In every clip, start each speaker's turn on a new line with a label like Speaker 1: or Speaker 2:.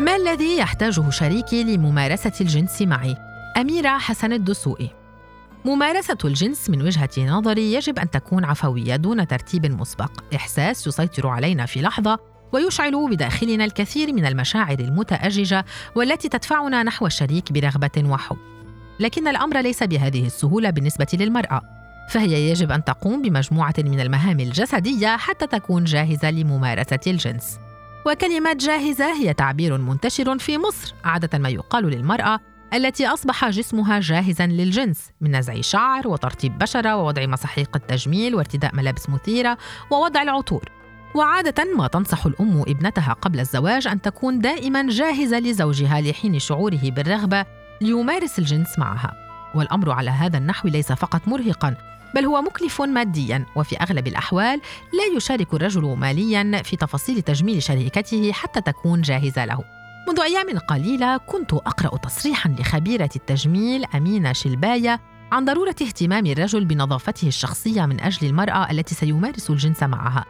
Speaker 1: الذي يحتاجه شريكي لممارسة الجنس معي؟ أميرة حسن الدسوقي ممارسة الجنس من وجهة نظري يجب أن تكون عفوية دون ترتيب مسبق، إحساس يسيطر علينا في لحظة ويشعل بداخلنا الكثير من المشاعر المتأججة والتي تدفعنا نحو الشريك برغبة وحب. لكن الأمر ليس بهذه السهولة بالنسبة للمرأة، فهي يجب أن تقوم بمجموعة من المهام الجسدية حتى تكون جاهزة لممارسة الجنس. وكلمة جاهزة هي تعبير منتشر في مصر، عادة ما يقال للمرأة التي أصبح جسمها جاهزا للجنس من نزع شعر وترطيب بشرة ووضع مساحيق التجميل وارتداء ملابس مثيرة ووضع العطور. وعادة ما تنصح الأم ابنتها قبل الزواج أن تكون دائما جاهزة لزوجها لحين شعوره بالرغبة ليمارس الجنس معها. والأمر على هذا النحو ليس فقط مرهقا بل هو مكلف ماديا وفي أغلب الأحوال لا يشارك الرجل ماليا في تفاصيل تجميل شريكته حتى تكون جاهزة له. منذ أيام قليلة كنت أقرأ تصريحا لخبيرة التجميل أمينة شلباية عن ضرورة اهتمام الرجل بنظافته الشخصية من أجل المرأة التي سيمارس الجنس معها.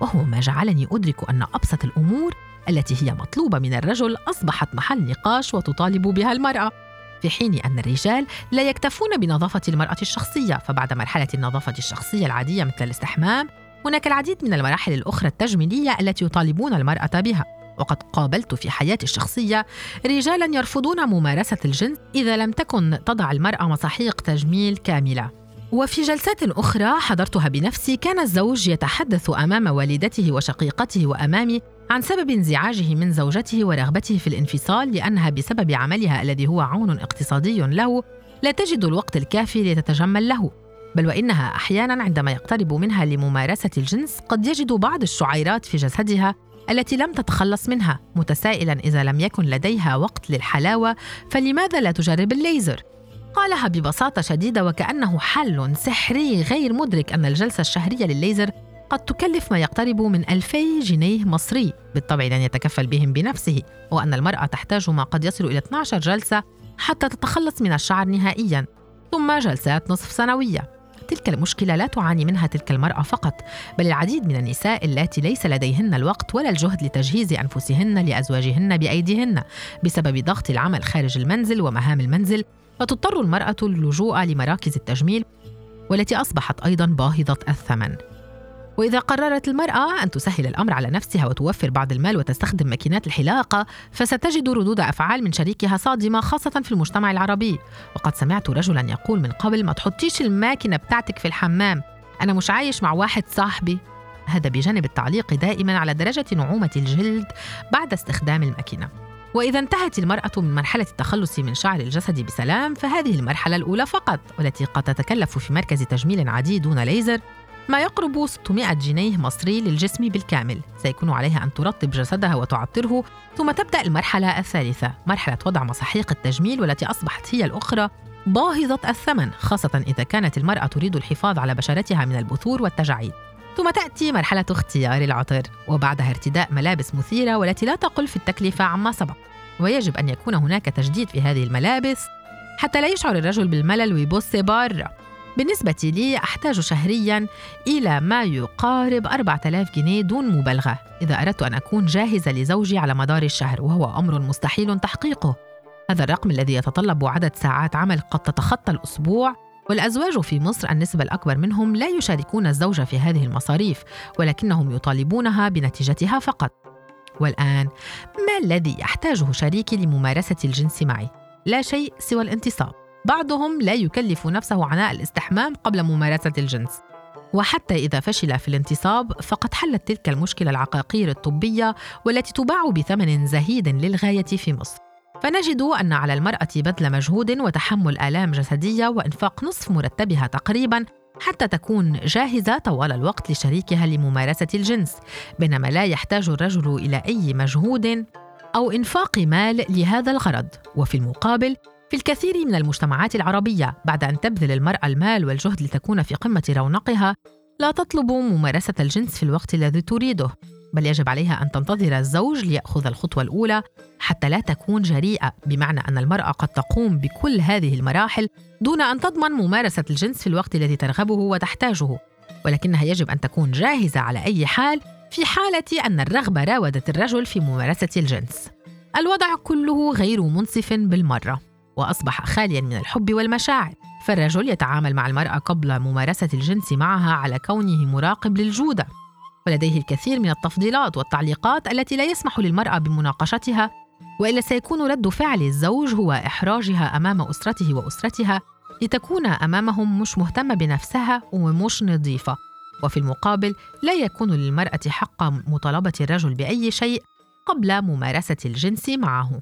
Speaker 1: وهو ما جعلني أدرك أن أبسط الأمور التي هي مطلوبة من الرجل أصبحت محل نقاش وتطالب بها المرأة. في حين أن الرجال لا يكتفون بنظافة المرأة الشخصية فبعد مرحلة النظافة الشخصية العادية مثل الاستحمام هناك العديد من المراحل الأخرى التجميلية التي يطالبون المرأة بها. وقد قابلت في حياتي الشخصية رجالا يرفضون ممارسة الجنس إذا لم تكن تضع المرأة مساحيق تجميل كاملة. وفي جلسات أخرى حضرتها بنفسي كان الزوج يتحدث أمام والدته وشقيقته وأمامي عن سبب انزعاجه من زوجته ورغبته في الانفصال لأنها بسبب عملها الذي هو عون اقتصادي له لا تجد الوقت الكافي لتتجمل له بل وإنها أحيانا عندما يقترب منها لممارسة الجنس قد يجد بعض الشعيرات في جسدها التي لم تتخلص منها متسائلا إذا لم يكن لديها وقت للحلاوة فلماذا لا تجرب الليزر؟ قالها ببساطة شديدة وكأنه حل سحري غير مدرك أن الجلسة الشهرية للليزر قد تكلف ما يقترب من ألفي جنيه مصري. بالطبع لن يتكفل بهم بنفسه وأن المرأة تحتاج ما قد يصل إلى 12 جلسة حتى تتخلص من الشعر نهائيا ثم جلسات نصف سنوية. تلك المشكلة لا تعاني منها تلك المرأة فقط بل العديد من النساء اللاتي ليس لديهن الوقت ولا الجهد لتجهيز أنفسهن لأزواجهن بأيديهن. بسبب ضغط العمل خارج المنزل ومهام المنزل فتضطر المرأة اللجوء لمراكز التجميل والتي أصبحت أيضا باهظة الثمن. وإذا قررت المرأة أن تسهل الأمر على نفسها وتوفر بعض المال وتستخدم ماكينات الحلاقة فستجد ردود أفعال من شريكها صادمة خاصة في المجتمع العربي. وقد سمعت رجلا يقول من قبل ما تحطيش الماكينة بتاعتك في الحمام أنا مش عايش مع واحد صاحبي. هذا بجانب التعليق دائما على درجة نعومة الجلد بعد استخدام الماكينة. وإذا انتهت المرأة من مرحلة التخلص من شعر الجسد بسلام فهذه المرحلة الأولى فقط والتي قد تتكلف في مركز تجميل عادي دون ليزر. ما يقرب 600 جنيه مصري للجسم بالكامل. سيكون عليها أن ترطب جسدها وتعطره ثم تبدأ المرحلة الثالثة. مرحلة وضع مساحيق التجميل والتي أصبحت هي الأخرى باهظة الثمن خاصة إذا كانت المرأة تريد الحفاظ على بشرتها من البثور والتجاعيد. ثم تأتي مرحلة اختيار العطر وبعدها ارتداء ملابس مثيرة والتي لا تقل في التكلفة عما سبق. ويجب أن يكون هناك تجديد في هذه الملابس حتى لا يشعر الرجل بالملل ويبص برا. بالنسبة لي أحتاج شهريا إلى ما يقارب 4000 جنيه دون مبالغة إذا أردت أن أكون جاهزة لزوجي على مدار الشهر وهو أمر مستحيل تحقيقه. هذا الرقم الذي يتطلب عدد ساعات عمل قد تتخطى الأسبوع والأزواج في مصر النسبة الأكبر منهم لا يشاركون الزوجة في هذه المصاريف ولكنهم يطالبونها بنتيجتها فقط. والآن ما الذي يحتاجه شريكي لممارسة الجنس معي؟ لا شيء سوى الانتصاب بعضهم لا يكلف نفسه عناء الاستحمام قبل ممارسة الجنس. وحتى إذا فشل في الانتصاب فقد حلت تلك المشكلة العقاقير الطبية والتي تباع بثمن زهيد للغاية في مصر. فنجد أن على المرأة بذل مجهود وتحمل آلام جسدية وإنفاق نصف مرتبها تقريبا حتى تكون جاهزة طوال الوقت لشريكها لممارسة الجنس بينما لا يحتاج الرجل إلى أي مجهود أو إنفاق مال لهذا الغرض. وفي المقابل في الكثير من المجتمعات العربية بعد أن تبذل المرأة المال والجهد لتكون في قمة رونقها لا تطلب ممارسة الجنس في الوقت الذي تريده بل يجب عليها أن تنتظر الزوج ليأخذ الخطوة الأولى حتى لا تكون جريئة بمعنى أن المرأة قد تقوم بكل هذه المراحل دون أن تضمن ممارسة الجنس في الوقت الذي ترغبه وتحتاجه. ولكنها يجب أن تكون جاهزة على أي حال في حالة أن الرغبة راودت الرجل في ممارسة الجنس. الوضع كله غير منصف بالمرة. وأصبح خاليا من الحب والمشاعر. فالرجل يتعامل مع المرأة قبل ممارسة الجنس معها على كونه مراقب للجودة. ولديه الكثير من التفضيلات والتعليقات التي لا يسمح للمرأة بمناقشتها وإلا سيكون رد فعل الزوج هو إحراجها أمام أسرته وأسرتها لتكون أمامهم مش مهتمة بنفسها ومش نظيفة. وفي المقابل لا يكون للمرأة حق مطالبة الرجل بأي شيء قبل ممارسة الجنس معه.